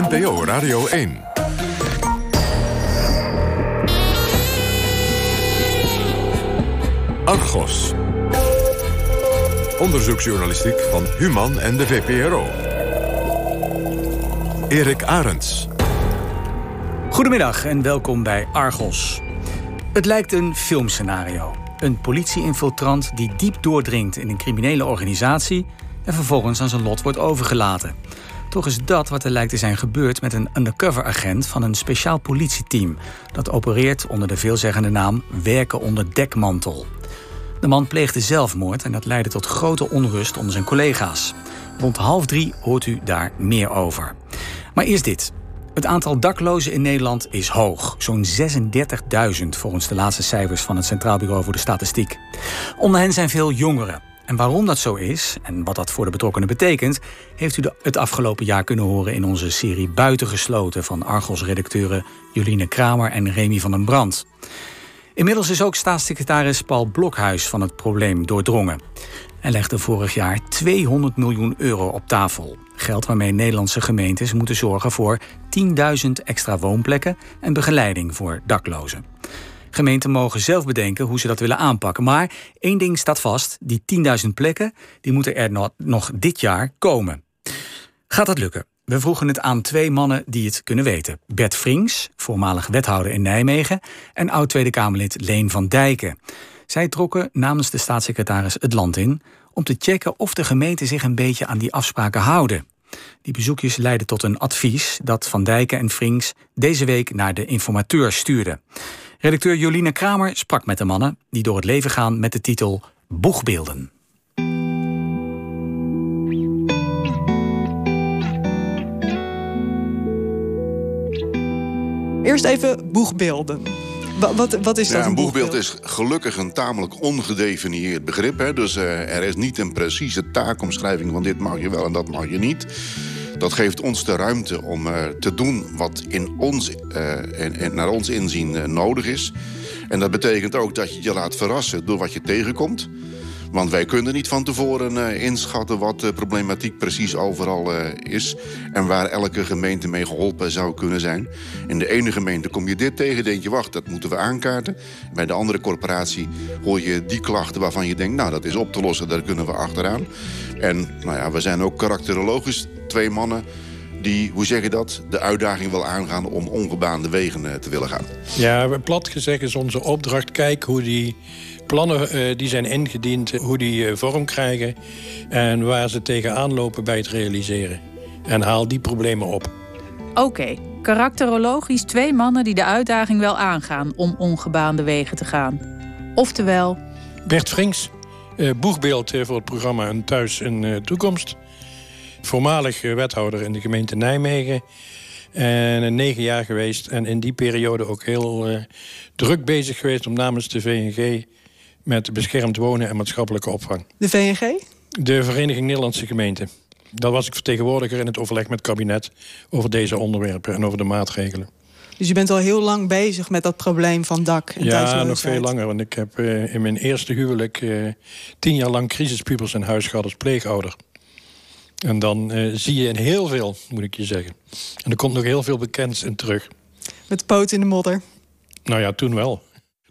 NPO Radio 1. Argos. Onderzoeksjournalistiek van Human en de VPRO. Erik Arends. Goedemiddag en welkom bij Argos. Het lijkt een filmscenario. Een politie-infiltrant die diep doordringt in een criminele organisatie... en vervolgens aan zijn lot wordt overgelaten. Toch is dat wat er lijkt te zijn gebeurd met een undercover-agent van een speciaal politieteam. Dat opereert onder de veelzeggende naam Werken onder dekmantel. De man pleegde zelfmoord en dat leidde tot grote onrust onder zijn collega's. Rond half drie hoort u daar meer over. Maar eerst dit. Het aantal daklozen in Nederland is hoog. Zo'n 36.000 volgens de laatste cijfers van het Centraal Bureau voor de Statistiek. Onder hen zijn veel jongeren. En waarom dat zo is en wat dat voor de betrokkenen betekent, heeft u het afgelopen jaar kunnen horen in onze serie Buitengesloten van Argos-redacteuren Joline Kramer en Remy van den Brand. Inmiddels is ook staatssecretaris Paul Blokhuis van het probleem doordrongen. En legde vorig jaar 200 miljoen euro op tafel. Geld waarmee Nederlandse gemeentes moeten zorgen voor 10.000 extra woonplekken en begeleiding voor daklozen. Gemeenten mogen zelf bedenken hoe ze dat willen aanpakken. Maar één ding staat vast: die 10.000 plekken die moeten er nog dit jaar komen. Gaat dat lukken? We vroegen het aan twee mannen die het kunnen weten. Bert Frings, voormalig wethouder in Nijmegen... en oud-Tweede Kamerlid Leen van Dijken. Zij trokken namens de staatssecretaris het land in... om te checken of de gemeenten zich een beetje aan die afspraken houden. Die bezoekjes leidden tot een advies dat Van Dijken en Frings... deze week naar de informateur stuurden. Redacteur Joline Kramer sprak met de mannen... die door het leven gaan met de titel Boegbeelden. Eerst even boegbeelden. Wat, wat, is dat? Ja, een boegbeeld is gelukkig een tamelijk ongedefinieerd begrip. Hè? Dus uh, er is niet een precieze taakomschrijving van dit mag je wel en dat mag je niet. Dat geeft ons de ruimte om uh, te doen wat in ons, en, en naar ons inzien nodig is. En dat betekent ook dat je je laat verrassen door wat je tegenkomt. Want wij kunnen niet van tevoren inschatten wat de problematiek precies overal is. En waar elke gemeente mee geholpen zou kunnen zijn. In de ene gemeente kom je dit tegen, denk je, wacht, dat moeten we aankaarten. Bij de andere corporatie hoor je die klachten waarvan je denkt, nou, dat is op te lossen, daar kunnen we achteraan. En nou ja, we zijn ook karakterologisch twee mannen die, hoe zeg je dat, de uitdaging wil aangaan om ongebaande wegen uh, te willen gaan. Ja, plat gezegd is onze opdracht, kijk hoe die plannen uh, die zijn ingediend, hoe die uh, vorm krijgen... en waar ze tegenaan lopen bij het realiseren. En haal die problemen op. Oké, okay. karakterologisch twee mannen die de uitdaging wel aangaan... om ongebaande wegen te gaan. Oftewel... Bert Frings, uh, boegbeeld voor het programma Een Thuis in Toekomst. Voormalig wethouder in de gemeente Nijmegen... En negen jaar geweest. En in die periode ook heel uh, druk bezig geweest om namens de VNG met beschermd wonen en maatschappelijke opvang. De VNG? De Vereniging Nederlandse Gemeenten. Dat was ik vertegenwoordiger in het overleg met het kabinet over deze onderwerpen en over de maatregelen. Dus je bent al heel lang bezig met dat probleem van dak en Ja, nog veel langer. Want ik heb uh, in mijn eerste huwelijk uh, tien jaar lang crisispubers in huis gehad als pleegouder. En dan uh, zie je in heel veel, moet ik je zeggen. En er komt nog heel veel bekends in terug. Met de poot in de modder? Nou ja, toen wel.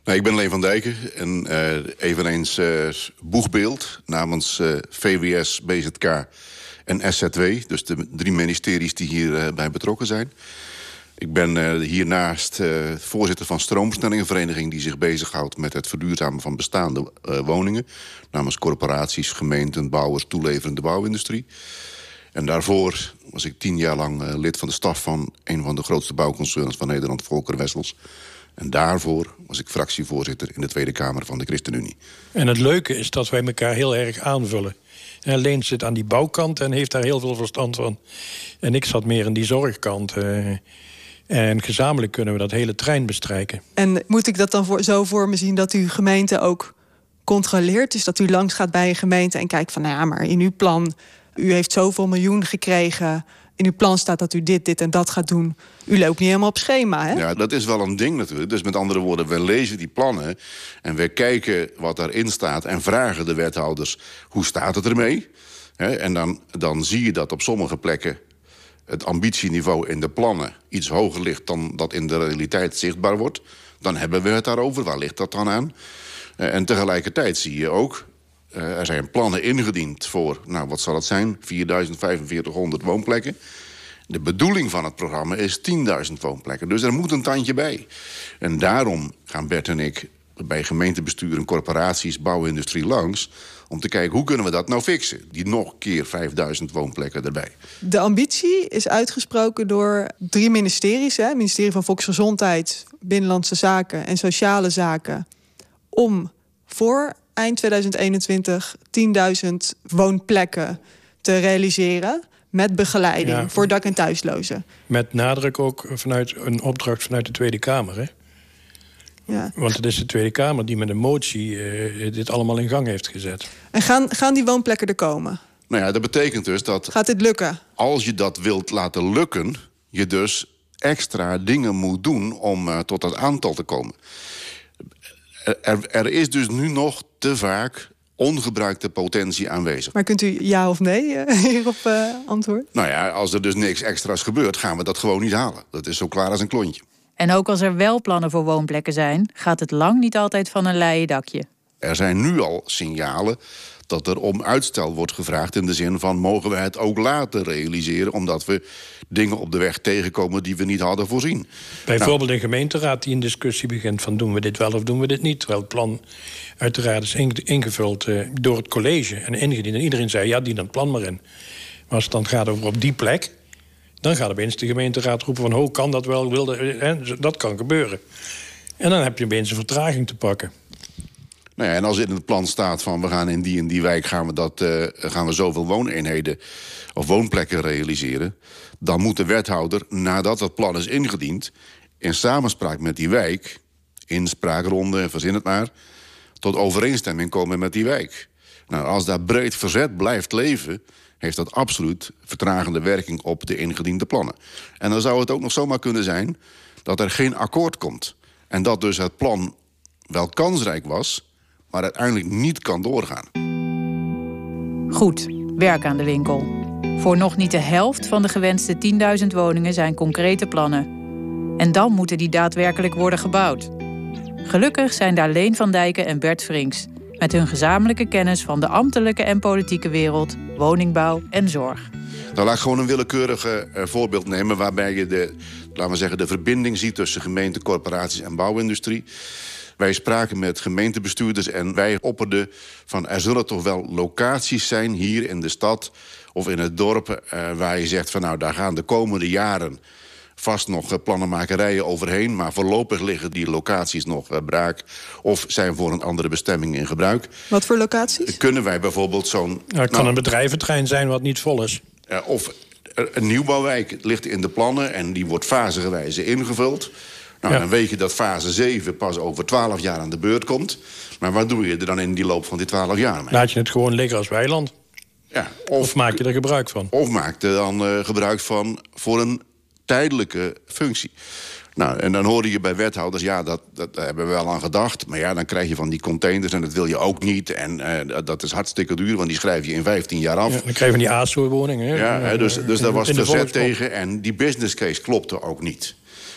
Nou, ik ben Leen van Dijken en uh, eveneens uh, boegbeeld namens uh, VWS, BZK en SZW. Dus de drie ministeries die hierbij betrokken zijn. Ik ben hiernaast voorzitter van Stroomstellingenvereniging... die zich bezighoudt met het verduurzamen van bestaande woningen... namens corporaties, gemeenten, bouwers, toeleverende bouwindustrie. En daarvoor was ik tien jaar lang lid van de staf van... een van de grootste bouwconcerns van Nederland, Volker Wessels... En daarvoor was ik fractievoorzitter in de Tweede Kamer van de ChristenUnie. En het leuke is dat wij elkaar heel erg aanvullen. En Leen zit aan die bouwkant en heeft daar heel veel verstand van. En ik zat meer in die zorgkant. Uh, en gezamenlijk kunnen we dat hele trein bestrijken. En moet ik dat dan voor, zo voor me zien dat u gemeente ook controleert? Dus dat u langs gaat bij een gemeente en kijkt van... nou ja, maar in uw plan, u heeft zoveel miljoen gekregen in uw plan staat dat u dit, dit en dat gaat doen. U loopt niet helemaal op schema, hè? Ja, dat is wel een ding natuurlijk. Dus met andere woorden, we lezen die plannen... en we kijken wat daarin staat en vragen de wethouders... hoe staat het ermee? en dan, dan zie je dat op sommige plekken het ambitieniveau in de plannen iets hoger ligt dan dat in de realiteit zichtbaar wordt, dan hebben we het daarover. Waar ligt dat dan aan? Uh, en tegelijkertijd zie je ook, uh, er zijn plannen ingediend voor, nou wat zal het zijn, 4500 woonplekken. De bedoeling van het programma is 10.000 woonplekken. Dus er moet een tandje bij. En daarom gaan Bert en ik bij gemeentebesturen, corporaties, bouwindustrie langs om te kijken hoe kunnen we dat nou fixen. Die nog keer 5000 woonplekken erbij. De ambitie is uitgesproken door drie ministeries. Het ministerie van Volksgezondheid, Binnenlandse Zaken en Sociale Zaken. Om voor eind 2021 10.000 woonplekken te realiseren. Met begeleiding Ja. voor dak- en thuislozen. Met nadruk ook vanuit een opdracht vanuit de Tweede Kamer. Hè? Ja. Want het is de Tweede Kamer die met een motie eh, dit allemaal in gang heeft gezet. En gaan, gaan die woonplekken er komen? Nou ja, dat betekent dus dat Gaat dit lukken? als je dat wilt laten lukken, je dus extra dingen moet doen om uh, tot dat aantal te komen. Er, er, is dus nu nog te vaak ongebruikte potentie aanwezig. Maar kunt u ja of nee uh, hierop uh, antwoorden? Nou ja, als er dus niks extra's gebeurt, gaan we dat gewoon niet halen. Dat is zo klaar als een klontje. En ook als er wel plannen voor woonplekken zijn, gaat het lang niet altijd van een leien dakje. Er zijn nu al signalen dat er om uitstel wordt gevraagd in de zin van mogen we het ook later realiseren omdat we dingen op de weg tegenkomen die we niet hadden voorzien. Bijvoorbeeld nou, een gemeenteraad die een discussie begint van doen we dit wel of doen we dit niet. Terwijl het plan uiteraard is ingevuld uh, door het college en ingediend. En iedereen zei ja, dien het plan maar in. Maar als het dan gaat over op die plek, dan gaat opeens de gemeenteraad roepen van hoe kan dat wel, wilde, hè, dat kan gebeuren. En dan heb je opeens een vertraging te pakken. Nou ja, en als in het plan staat van we gaan in die en die wijk gaan we, dat, uh, gaan we zoveel wooneenheden of woonplekken realiseren, dan moet de wethouder, nadat dat plan is ingediend, in samenspraak met die wijk, inspraakronde, verzin het maar, tot overeenstemming komen met die wijk. Nou, als daar breed verzet blijft leven, heeft dat absoluut vertragende werking op de ingediende plannen. En dan zou het ook nog zomaar kunnen zijn dat er geen akkoord komt. En dat dus het plan wel kansrijk was, maar uiteindelijk niet kan doorgaan. Goed, werk aan de winkel. Voor nog niet de helft van de gewenste 10.000 woningen zijn concrete plannen. En dan moeten die daadwerkelijk worden gebouwd. Gelukkig zijn daar Leen van Dijken en Bert Vrinks... met hun gezamenlijke kennis van de ambtelijke en politieke wereld... woningbouw en zorg. Nou, laat ik gewoon een willekeurig uh, voorbeeld nemen... waarbij je de, laten we zeggen, de verbinding ziet tussen gemeenten, corporaties en bouwindustrie. Wij spraken met gemeentebestuurders en wij opperden van... er zullen toch wel locaties zijn hier in de stad of in het dorp... Uh, waar je zegt van nou, daar gaan de komende jaren vast nog uh, plannenmakerijen overheen... maar voorlopig liggen die locaties nog uh, braak... of zijn voor een andere bestemming in gebruik. Wat voor locaties? Kunnen wij bijvoorbeeld zo'n... Ja, het kan nou, een bedrijventrein zijn wat niet vol is. of een nieuwbouwwijk ligt in de plannen... en die wordt fasegewijze ingevuld... Nou, ja. dan weet je dat fase 7 pas over 12 jaar aan de beurt komt. Maar wat doe je er dan in die loop van die 12 jaar mee? Laat je het gewoon liggen als weiland? Ja, of, of maak je er gebruik van? Of maak er dan uh, gebruik van voor een tijdelijke functie. Nou, en dan hoorde je bij wethouders, ja, dat, dat hebben we wel aan gedacht. Maar ja, dan krijg je van die containers en dat wil je ook niet. En uh, dat is hartstikke duur, want die schrijf je in 15 jaar af. Ja, dan krijg je die ASO-woningen. Ja, hè, dus, dus daar was verzet tegen. En die business case klopte ook niet.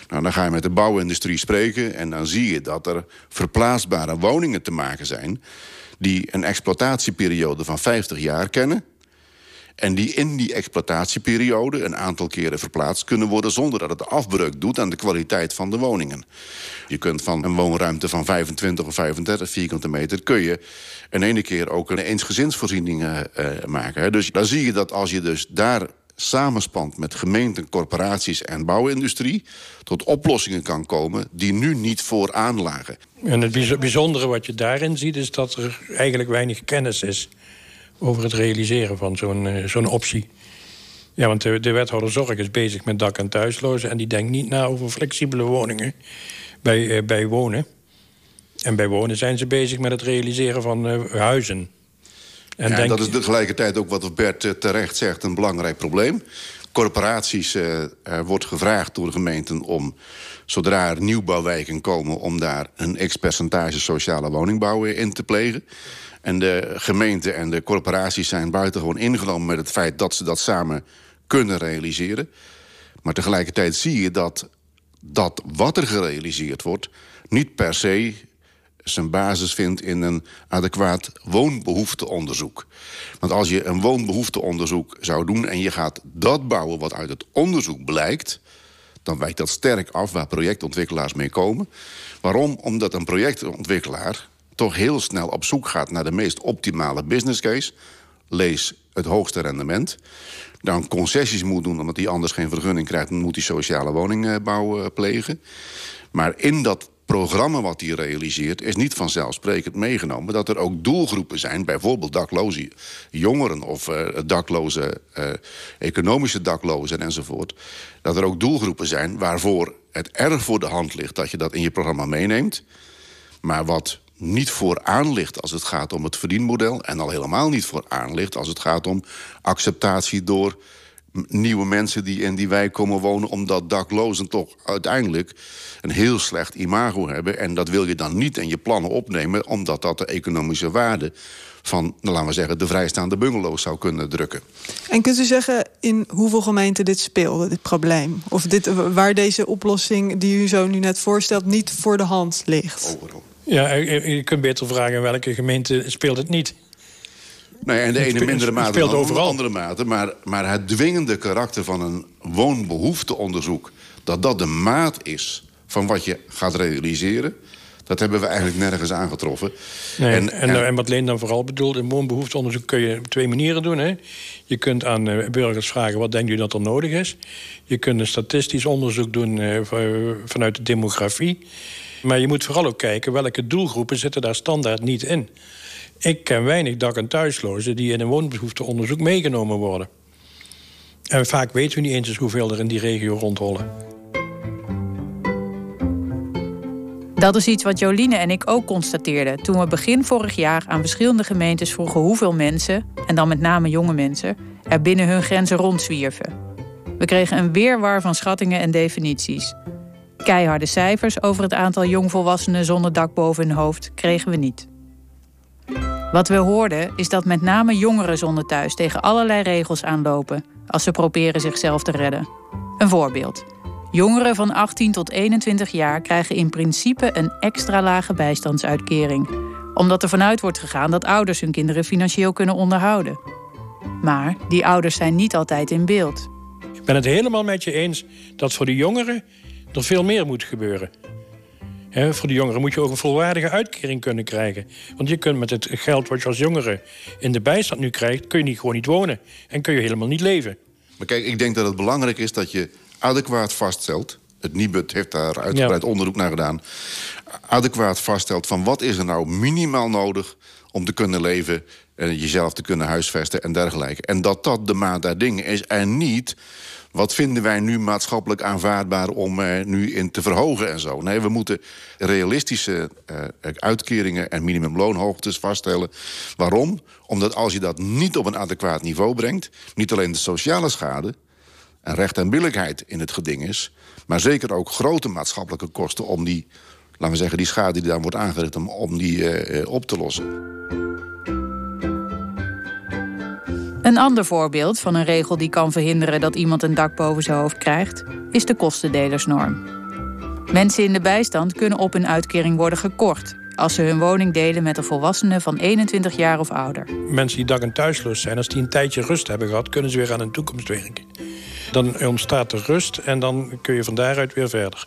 Nou, dan ga je met de bouwindustrie spreken en dan zie je dat er verplaatsbare woningen te maken zijn... die een exploitatieperiode van 50 jaar kennen... en die in die exploitatieperiode een aantal keren verplaatst kunnen worden... zonder dat het afbreuk doet aan de kwaliteit van de woningen. Je kunt van een woonruimte van 25 of 35 vierkante meter... kun je in ene keer ook een eensgezinsvoorziening uh, maken. Hè. Dus dan zie je dat als je dus daar samenspant met gemeenten, corporaties en bouwindustrie... tot oplossingen kan komen die nu niet vooraan lagen. En het bijzondere wat je daarin ziet... is dat er eigenlijk weinig kennis is over het realiseren van zo'n uh, zo'n optie. Ja, want de, de, wethouder zorg is bezig met dak- en thuislozen... en die denkt niet na over flexibele woningen bij, uh, bij wonen. En bij wonen zijn ze bezig met het realiseren van uh, huizen... En ja, denk... dat is tegelijkertijd ook wat Bert terecht zegt een belangrijk probleem. Corporaties uh, wordt gevraagd door de gemeenten om, zodra er nieuwbouwwijken komen... om daar een x-percentage sociale woningbouw in te plegen. En de gemeenten en de corporaties zijn buitengewoon ingenomen met het feit dat ze dat samen kunnen realiseren. Maar tegelijkertijd zie je dat, dat wat er gerealiseerd wordt... niet per se zijn basis vindt in een adequaat woonbehoefteonderzoek. Want als je een woonbehoefteonderzoek zou doen... en je gaat dat bouwen wat uit het onderzoek blijkt... dan wijkt dat sterk af waar projectontwikkelaars mee komen. Waarom? Omdat een projectontwikkelaar toch heel snel op zoek gaat... naar de meest optimale business case. Lees het hoogste rendement. Dan concessies moet doen omdat hij anders geen vergunning krijgt... dan moet hij sociale woningbouw eh, plegen. Maar in dat programma wat hij realiseert... is niet vanzelfsprekend meegenomen dat er ook doelgroepen zijn... bijvoorbeeld dakloze jongeren of uh, dakloze, uh, economische daklozen enzovoort... dat er ook doelgroepen zijn waarvoor het erg voor de hand ligt... dat je dat in je programma meeneemt. Maar wat niet vooraan ligt als het gaat om het verdienmodel... en al helemaal niet vooraan ligt als het gaat om acceptatie door nieuwe mensen die in die wijk komen wonen... omdat daklozen toch uiteindelijk een heel slecht imago hebben. En dat wil je dan niet in je plannen opnemen... omdat dat de economische waarde van, nou, laten we zeggen... de vrijstaande bungalows zou kunnen drukken. En kunt u zeggen in hoeveel gemeenten dit speelde, dit probleem? Of dit, waar deze oplossing die u zo nu net voorstelt... niet voor de hand ligt? Overal. Ja, je kunt beter vragen in welke gemeente speelt het niet. Nee, en de ene mindere mate speelt dan de andere mate. Maar, maar het dwingende karakter van een woonbehoefteonderzoek... dat dat de maat is van wat je gaat realiseren... dat hebben we eigenlijk nergens aangetroffen. Nee, en, En- en, en- en wat Leen dan vooral bedoelt, in woonbehoefteonderzoek kun je op twee manieren doen. Hè. Je kunt aan eh, burgers vragen, wat denkt u dat er nodig is? Je kunt een statistisch onderzoek doen eh, vanuit de demografie. Maar je moet vooral ook kijken, welke doelgroepen zitten daar standaard niet in. Ik ken weinig dak- en thuislozen die in een woonbehoefteonderzoek meegenomen worden. En vaak weten we niet eens hoeveel er in die regio rondrollen. Dat is iets wat Joline en ik ook constateerden toen we begin vorig jaar aan verschillende gemeentes vroegen hoeveel mensen, en dan met name jonge mensen, er binnen hun grenzen rondzwierven. We kregen een weerwar van schattingen en definities. Keiharde cijfers over het aantal jongvolwassenen zonder dak boven hun hoofd kregen we niet. Wat we hoorden is dat met name jongeren zonder thuis tegen allerlei regels aanlopen als ze proberen zichzelf te redden. Een voorbeeld. Jongeren van 18 tot 21 jaar krijgen in principe een extra lage bijstandsuitkering, omdat er vanuit wordt gegaan dat ouders hun kinderen financieel kunnen onderhouden. Maar die ouders zijn niet altijd in beeld. Ik ben het helemaal met je eens dat voor de jongeren er veel meer moet gebeuren. Voor de jongeren moet je ook een volwaardige uitkering kunnen krijgen. Want je kunt met het geld wat je als jongere in de bijstand nu krijgt... kun je niet, gewoon niet wonen en kun je helemaal niet leven. Maar kijk, ik denk dat het belangrijk is dat je adequaat vaststelt... het Nibud heeft daar uitgebreid Ja. onderzoek naar gedaan... adequaat vaststelt van wat is er nou minimaal nodig... om te kunnen leven, en jezelf te kunnen huisvesten en dergelijke. En dat dat de maat der dingen is en niet... wat vinden wij nu maatschappelijk aanvaardbaar om eh, nu in te verhogen en zo. Nee, we moeten realistische eh, uitkeringen en minimumloonhoogtes vaststellen. Waarom? Omdat als je dat niet op een adequaat niveau brengt... niet alleen de sociale schade en recht en billijkheid in het geding is... maar zeker ook grote maatschappelijke kosten om die... laten we zeggen, die schade die daar wordt aangericht... om, om die eh, eh, op te lossen. Een ander voorbeeld van een regel die kan verhinderen dat iemand een dak boven zijn hoofd krijgt, is de kostendelersnorm. Mensen in de bijstand kunnen op hun uitkering worden gekort als ze hun woning delen met een volwassene van 21 jaar of ouder. Mensen die dak- en thuisloos zijn, als die een tijdje rust hebben gehad... kunnen ze weer aan hun toekomst werken. Dan ontstaat er rust en dan kun je van daaruit weer verder.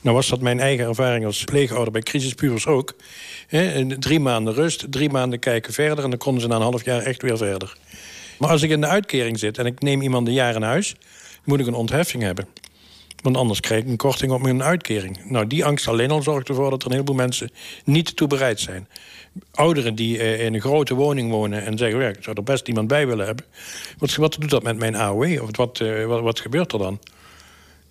Nou was dat mijn eigen ervaring als pleegouder bij crisispubers ook. Drie maanden rust, drie maanden kijken verder... en dan konden ze na een half jaar echt weer verder. Maar als ik in de uitkering zit en ik neem iemand een jaar in huis... moet ik een ontheffing hebben. Want anders krijg ik een korting op mijn uitkering. Nou, die angst alleen al zorgt ervoor dat er een heleboel mensen niet toe bereid zijn. Ouderen die eh, in een grote woning wonen en zeggen... Ja, ik zou er best iemand bij willen hebben. Wat, wat doet dat met mijn AOW? Of wat, eh, wat, wat gebeurt er dan?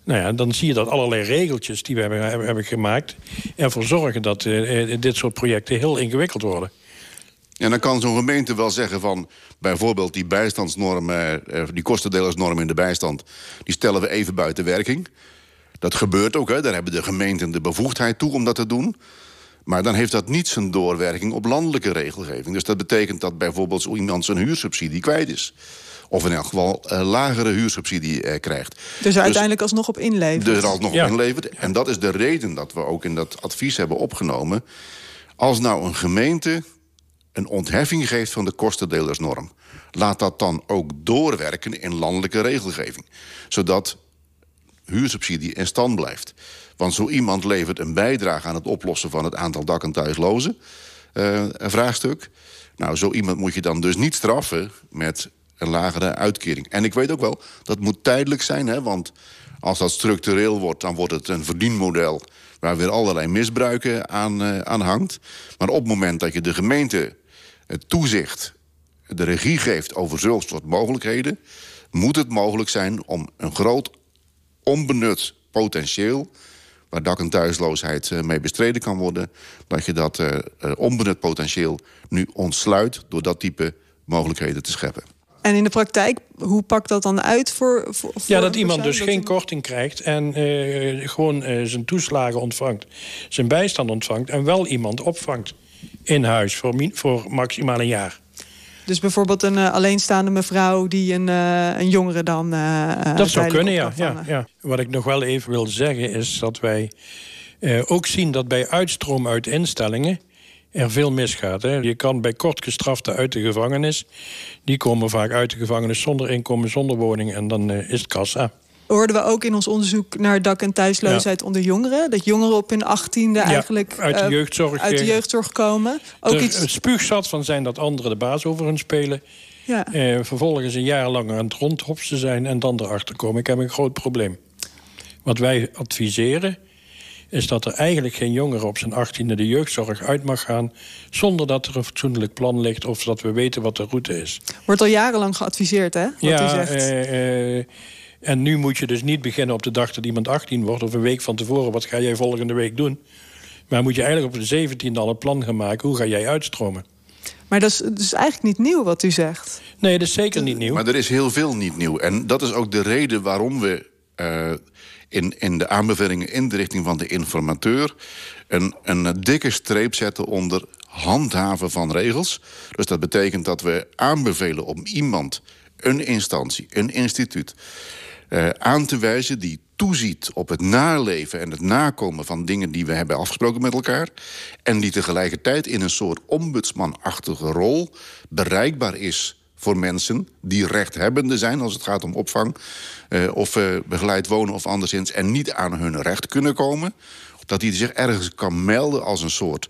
Nou ja, dan zie je dat allerlei regeltjes die we hebben, hebben, gemaakt... ervoor zorgen dat eh, dit soort projecten heel ingewikkeld worden. En dan kan zo'n gemeente wel zeggen van... bijvoorbeeld die bijstandsnorm, eh, eh, die kostendelersnorm in de bijstand... die stellen we even buiten werking. Dat gebeurt ook, hè. daar hebben de gemeenten de bevoegdheid toe om dat te doen. Maar dan heeft dat niet zijn doorwerking op landelijke regelgeving. Dus dat betekent dat bijvoorbeeld zo iemand zijn huursubsidie kwijt is. Of in elk geval uh, lagere huursubsidie uh, krijgt. Dus er uiteindelijk alsnog op inlevert. Dus er alsnog ja. op inlevert. En dat is de reden dat we ook in dat advies hebben opgenomen. Als nou een gemeente een ontheffing geeft van de kostendelersnorm... laat dat dan ook doorwerken in landelijke regelgeving. Zodat huursubsidie in stand blijft. Want zo iemand levert een bijdrage aan het oplossen van het aantal dak- en thuislozen. Een vraagstuk. Nou, zo iemand moet je dan dus niet straffen met een lagere uitkering. En ik weet ook wel, dat moet tijdelijk zijn, hè, want als dat structureel wordt, dan wordt het een verdienmodel waar weer allerlei misbruiken aan, uh, aan hangt. Maar op het moment dat je de gemeente het toezicht, de regie geeft over zulke soort mogelijkheden, moet het mogelijk zijn om een groot onbenut potentieel waar dak- en thuisloosheid eh, mee bestreden kan worden... dat je dat uh, onbenut potentieel nu ontsluit... door dat type mogelijkheden te scheppen. En in de praktijk, hoe pakt dat dan uit voor... voor ja, dat iemand dus geen korting krijgt... en uh, gewoon uh, zijn toeslagen ontvangt, zijn bijstand ontvangt... en wel iemand opvangt in huis voor, voor maximaal een jaar. Dus bijvoorbeeld een uh, alleenstaande mevrouw die een, uh, een jongere dan. Uh, dat zou kunnen, ja, ja, ja. Wat ik nog wel even wil zeggen is dat wij ook zien dat bij uitstroom uit instellingen er veel misgaat. Hè. Je kan bij kortgestraften uit de gevangenis, die komen vaak uit de gevangenis zonder inkomen, zonder woning en dan is het kassa hoorden we ook in ons onderzoek naar dak- en thuisloosheid onder jongeren. Dat jongeren op hun achttiende ja, eigenlijk uit de jeugdzorg, uit de jeugdzorg komen. Ook er, iets... Het spuugzat van zijn dat anderen de baas over hun spelen. Ja. Eh, vervolgens een jaar lang aan het rondhopsen zijn en dan erachter komen. Ik heb een groot probleem. Wat wij adviseren is dat er eigenlijk geen jongere op zijn achttiende de jeugdzorg uit mag gaan... zonder dat er een fatsoenlijk plan ligt of dat we weten wat de route is. Wordt al jarenlang geadviseerd, hè? Wat ja, u zegt. Eh, eh, en nu moet je dus niet beginnen op de dag dat iemand 18 wordt... of een week van tevoren, wat ga jij volgende week doen? Maar moet je eigenlijk op de 17e al een plan gaan maken... hoe ga jij uitstromen? Maar dat is, dat is eigenlijk niet nieuw wat u zegt. Nee, dat is zeker niet nieuw. Maar er is heel veel niet nieuw. En dat is ook de reden waarom we uh, in, in de aanbevelingen... in de richting van de informateur... een, een dikke streep zetten onder handhaven van regels. Dus dat betekent dat we aanbevelen om iemand, een instantie, een instituut uh, aan te wijzen die toeziet op het naleven en het nakomen van dingen die we hebben afgesproken met elkaar. En die tegelijkertijd in een soort ombudsmanachtige rol bereikbaar is voor mensen die rechthebbende zijn als het gaat om opvang uh, of uh, begeleid wonen of anderszins en niet aan hun recht kunnen komen. Dat die zich ergens kan melden als een soort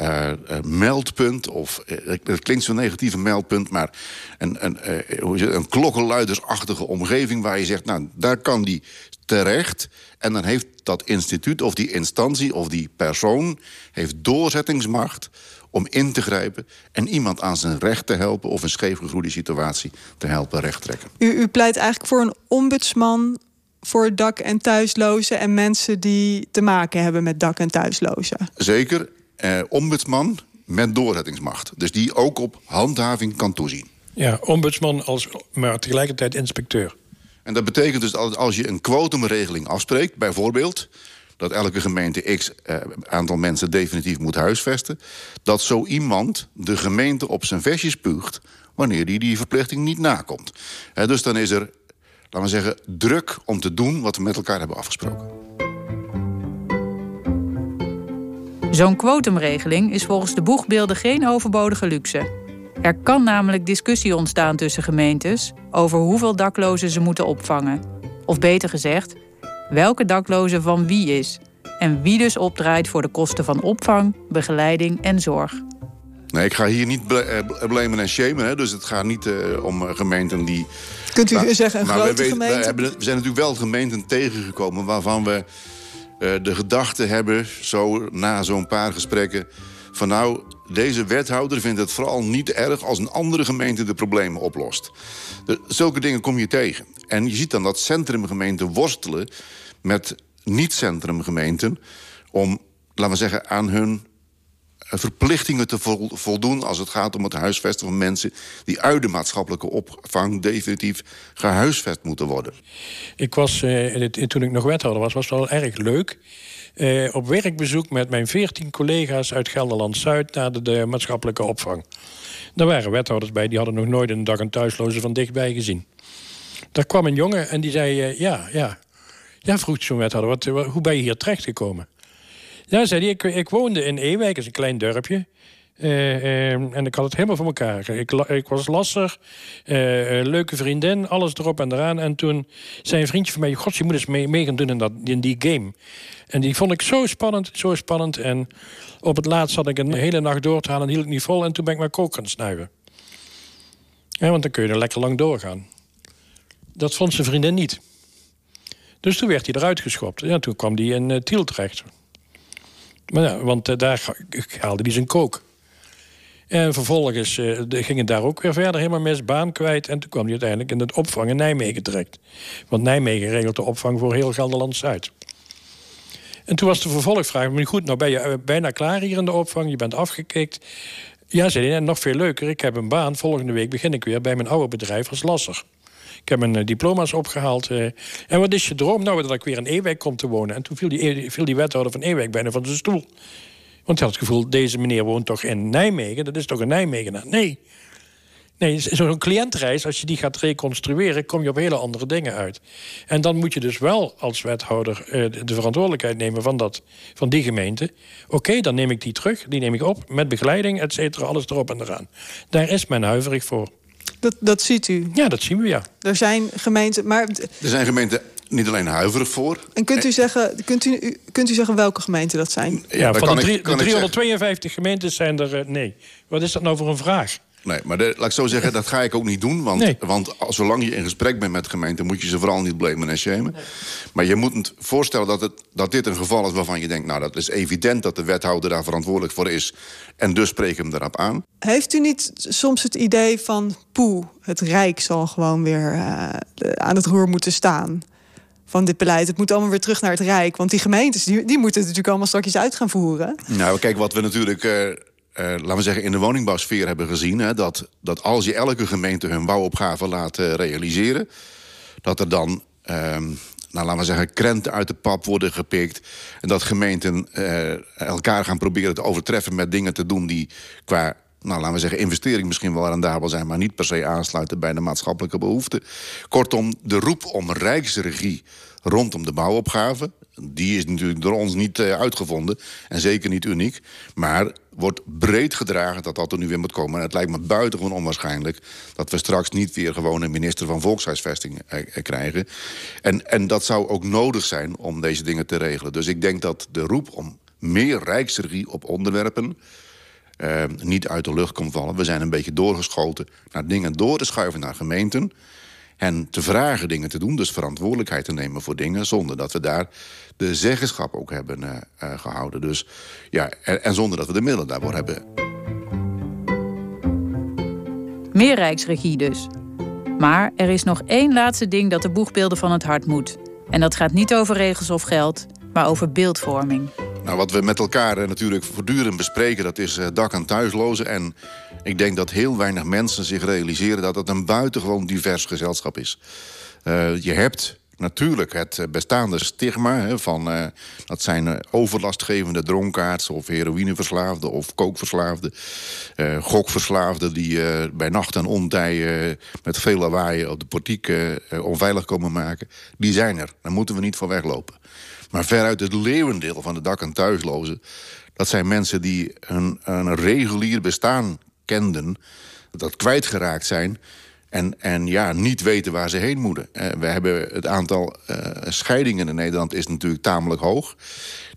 uh, meldpunt, of het klinkt zo'n negatieve meldpunt, maar een, een, uh, een klokkenluidersachtige omgeving waar je zegt, nou, daar kan die terecht. En dan heeft dat instituut of die instantie of die persoon heeft doorzettingsmacht om in te grijpen en iemand aan zijn recht te helpen of een scheefgegroeide situatie te helpen rechttrekken. U, u pleit eigenlijk voor een ombudsman voor dak- en thuislozen en mensen die te maken hebben met dak- en thuislozen. Zeker eh, ombudsman met doorzettingsmacht. Dus die ook op handhaving kan toezien. Ja, ombudsman als, maar tegelijkertijd inspecteur. En dat betekent dus dat als je een kwotumregeling afspreekt, bijvoorbeeld dat elke gemeente x eh, aantal mensen definitief moet huisvesten, dat zo iemand de gemeente op zijn vestjes spuugt wanneer die die verplichting niet nakomt. He, dus dan is er, laten we zeggen, druk om te doen wat we met elkaar hebben afgesproken. Zo'n kwotumregeling is volgens de boegbeelden geen overbodige luxe. Er kan namelijk discussie ontstaan tussen gemeentes over hoeveel daklozen ze moeten opvangen. Of beter gezegd, welke dakloze van wie is en wie dus opdraait voor de kosten van opvang, begeleiding en zorg. Nee, ik ga hier niet blamen en shamen. Hè. Dus het gaat niet uh, om gemeenten die... Kunt u maar, zeggen een grote we gemeente? We, hebben, we zijn natuurlijk wel gemeenten tegengekomen... waarvan we de gedachte hebben, zo na zo'n paar gesprekken... van nou, deze wethouder vindt het vooral niet erg... als een andere gemeente de problemen oplost. De, zulke dingen kom je tegen. En je ziet dan dat centrumgemeenten worstelen met niet-centrumgemeenten... om, laten we zeggen, aan hun verplichtingen te voldoen als het gaat om het huisvesten van mensen die uit de maatschappelijke opvang definitief gehuisvest moeten worden. Ik was, uh, toen ik nog wethouder was, was het wel erg leuk. Uh, op werkbezoek met mijn veertien collega's uit Gelderland Zuid naar de, maatschappelijke opvang. Daar waren wethouders bij, die hadden nog nooit een dag een thuisloze van dichtbij gezien. Daar kwam een jongen en die zei: uh, Ja, ja. Ja, vroeg zo'n wethouder, wat, hoe ben je hier terechtgekomen? Ja, zei ik, ik woonde in Ewijk, is een klein dorpje. Uh, en ik had het helemaal voor elkaar. Ik, ik was lastig, uh, leuke vriendin, alles erop en eraan. En toen zei een vriendje van mij: God, je moet eens mee, mee gaan doen in, dat, in die game. En die vond ik zo spannend, zo spannend. En op het laatst had ik een hele nacht door te halen en hield ik niet vol. En toen ben ik maar kook gaan snuiven. Ja, want dan kun je er lekker lang doorgaan. Dat vond zijn vriendin niet. Dus toen werd hij eruit geschopt. Ja, toen kwam hij in Tiel terecht. Maar ja, want uh, daar haalde hij zijn kook. En vervolgens uh, ging het daar ook weer verder helemaal mis, baan kwijt. En toen kwam hij uiteindelijk in het opvang in Nijmegen terecht. Want Nijmegen regelt de opvang voor heel Gelderland-Zuid. En toen was de vervolgvraag, maar goed, nou ben je bijna klaar hier in de opvang. Je bent afgekikt. Ja, zei hij, en nog veel leuker, ik heb een baan. Volgende week begin ik weer bij mijn oude bedrijf als lasser. Ik heb mijn eh, diploma's opgehaald. Uh, en wat is je droom? Nou, dat ik weer in Ewijk kom te wonen. En toen viel die, viel die wethouder van Ewijk bijna van zijn stoel. Want hij had het gevoel, deze meneer woont toch in Nijmegen? Dat is toch een Nijmegenaar? Nee. Nee, zo'n cliëntreis, als je die gaat reconstrueren... kom je op hele andere dingen uit. En dan moet je dus wel als wethouder de verantwoordelijkheid nemen van, dat, van die gemeente. Oké, dan neem ik die terug, die neem ik op... met begeleiding, et cetera, alles erop en eraan. Daar is men huiverig voor. Dat, dat ziet u? Ja, dat zien we, ja. Er zijn gemeenten... Maar... Er zijn gemeenten niet alleen huiverig voor. En kunt u zeggen, kunt u, kunt u zeggen welke gemeenten dat zijn? Ja, van de, drie, de 352 gemeentes zijn er... Uh, nee. Wat is dat nou voor een vraag? Nee, maar de, laat ik zo zeggen, dat ga ik ook niet doen. Want, want zolang je in gesprek bent met gemeenten... moet je ze vooral niet blamen en shamen. Maar je moet het voorstellen dat, het, dat dit een geval is waarvan je denkt... nou, dat is evident dat de wethouder daar verantwoordelijk voor is... en dus spreek hem erop aan. Heeft u niet soms het idee van... poe, het Rijk zal gewoon weer uh, aan het roer moeten staan van dit beleid. Het moet allemaal weer terug naar het Rijk. Want die gemeentes die, die moeten het natuurlijk allemaal straks uit gaan voeren. Nou, kijk, wat we natuurlijk uh, uh, laten we zeggen, in de woningbouwsfeer hebben gezien... Hè, dat, dat als je elke gemeente hun bouwopgave laat uh, realiseren... dat er dan, ehm, nou, laten we zeggen, krenten uit de pap worden gepikt... en dat gemeenten uh, elkaar gaan proberen te overtreffen met dingen te doen... die qua nou, laten we zeggen, investering misschien wel rendabel zijn... maar niet per se aansluiten bij de maatschappelijke behoeften. Kortom, de roep om rijksregie rondom de bouwopgave... die is natuurlijk door ons niet uitgevonden en zeker niet uniek... maar wordt breed gedragen dat dat er nu weer moet komen. En het lijkt me buitengewoon onwaarschijnlijk... dat we straks niet weer gewoon een minister van Volkshuisvesting eh, eh, krijgen. En, en dat zou ook nodig zijn om deze dingen te regelen. Dus ik denk dat de roep om meer rijksregie op onderwerpen... Uh, niet uit de lucht komt vallen. We zijn een beetje doorgeschoten naar dingen door te schuiven naar gemeenten hen te vragen dingen te doen, dus verantwoordelijkheid te nemen voor dingen, zonder dat we daar de zeggenschap ook hebben uh, uh, gehouden. Dus, ja, en, en, zonder dat we de middelen daarvoor hebben. Meer rijksregie dus. Maar er is nog één laatste ding dat de boegbeelden van het hart moet. En dat gaat niet over regels of geld, maar over beeldvorming. Nou, wat we met elkaar eh, natuurlijk voortdurend bespreken... dat is dak- en thuislozen. En ik denk dat heel weinig mensen zich realiseren... dat het een buitengewoon divers gezelschap is. Uh, je hebt natuurlijk het bestaande stigma van... Uh, dat zijn overlastgevende dronkaards of heroïneverslaafden... of kookverslaafden, uh, gokverslaafden... die bij nacht en ontij met veel lawaai op de portiek onveilig komen maken. Die zijn er, daar moeten we niet voor weglopen. Maar veruit het leeuwendeel van de dak- en thuislozen... dat zijn mensen die een, een regulier bestaan kenden... dat kwijtgeraakt zijn... En, en ja, niet weten waar ze heen moeten. Uh, we hebben het aantal uh, scheidingen in Nederland is natuurlijk tamelijk hoog.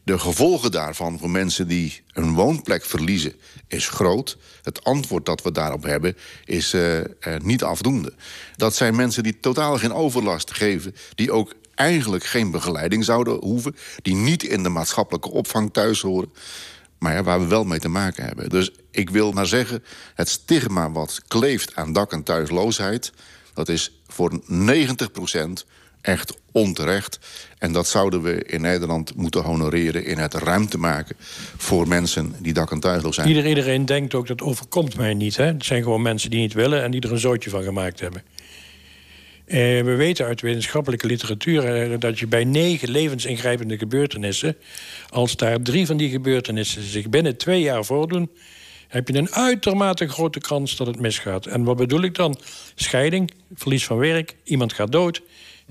De gevolgen daarvan voor mensen die een woonplek verliezen is groot. Het antwoord dat we daarop hebben is uh, niet afdoende. Dat zijn mensen die totaal geen overlast geven... die ook eigenlijk geen begeleiding zouden hoeven... die niet in de maatschappelijke opvang thuis horen... maar ja, waar we wel mee te maken hebben. Dus ik wil maar zeggen, het stigma wat kleeft aan dak- en thuisloosheid... dat is voor 90 procent echt onterecht. En dat zouden we in Nederland moeten honoreren... in het ruimte maken voor mensen die dak- en tuigloos zijn. Ieder, iedereen denkt ook, dat overkomt mij niet. Hè? Het zijn gewoon mensen die niet willen... en die er een zootje van gemaakt hebben. Eh, we weten uit wetenschappelijke literatuur... Eh, dat je bij negen levensingrijpende gebeurtenissen... als daar drie van die gebeurtenissen zich binnen twee jaar voordoen... heb je een uitermate grote kans dat het misgaat. En wat bedoel ik dan? Scheiding, verlies van werk, iemand gaat dood...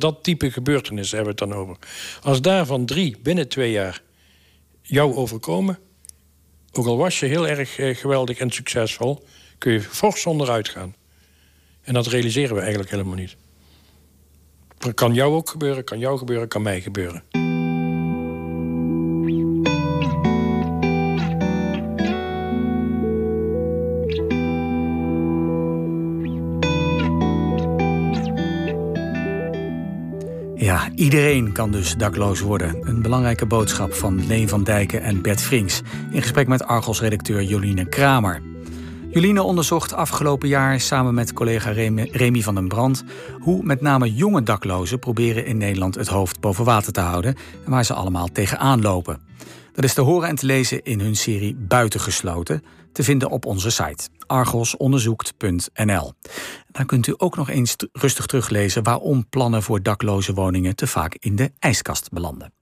Dat type gebeurtenissen hebben we het dan over. Als daarvan drie binnen twee jaar jou overkomen, ook al was je heel erg eh, geweldig en succesvol, kun je fors onderuit gaan. En dat realiseren we eigenlijk helemaal niet. Kan jou ook gebeuren, kan jou gebeuren, kan mij gebeuren. Ja, iedereen kan dus dakloos worden. Een belangrijke boodschap van Leen van Dijken en Bert Vrinks... in gesprek met Argos-redacteur Joline Kramer. Joline onderzocht afgelopen jaar samen met collega Remy van den Brand... hoe met name jonge daklozen proberen in Nederland het hoofd boven water te houden... en waar ze allemaal tegenaan lopen. Dat is te horen en te lezen in hun serie Buitengesloten, te vinden op onze site argosonderzoekt.nl. Daar kunt u ook nog eens rustig teruglezen waarom plannen voor dakloze woningen te vaak in de ijskast belanden.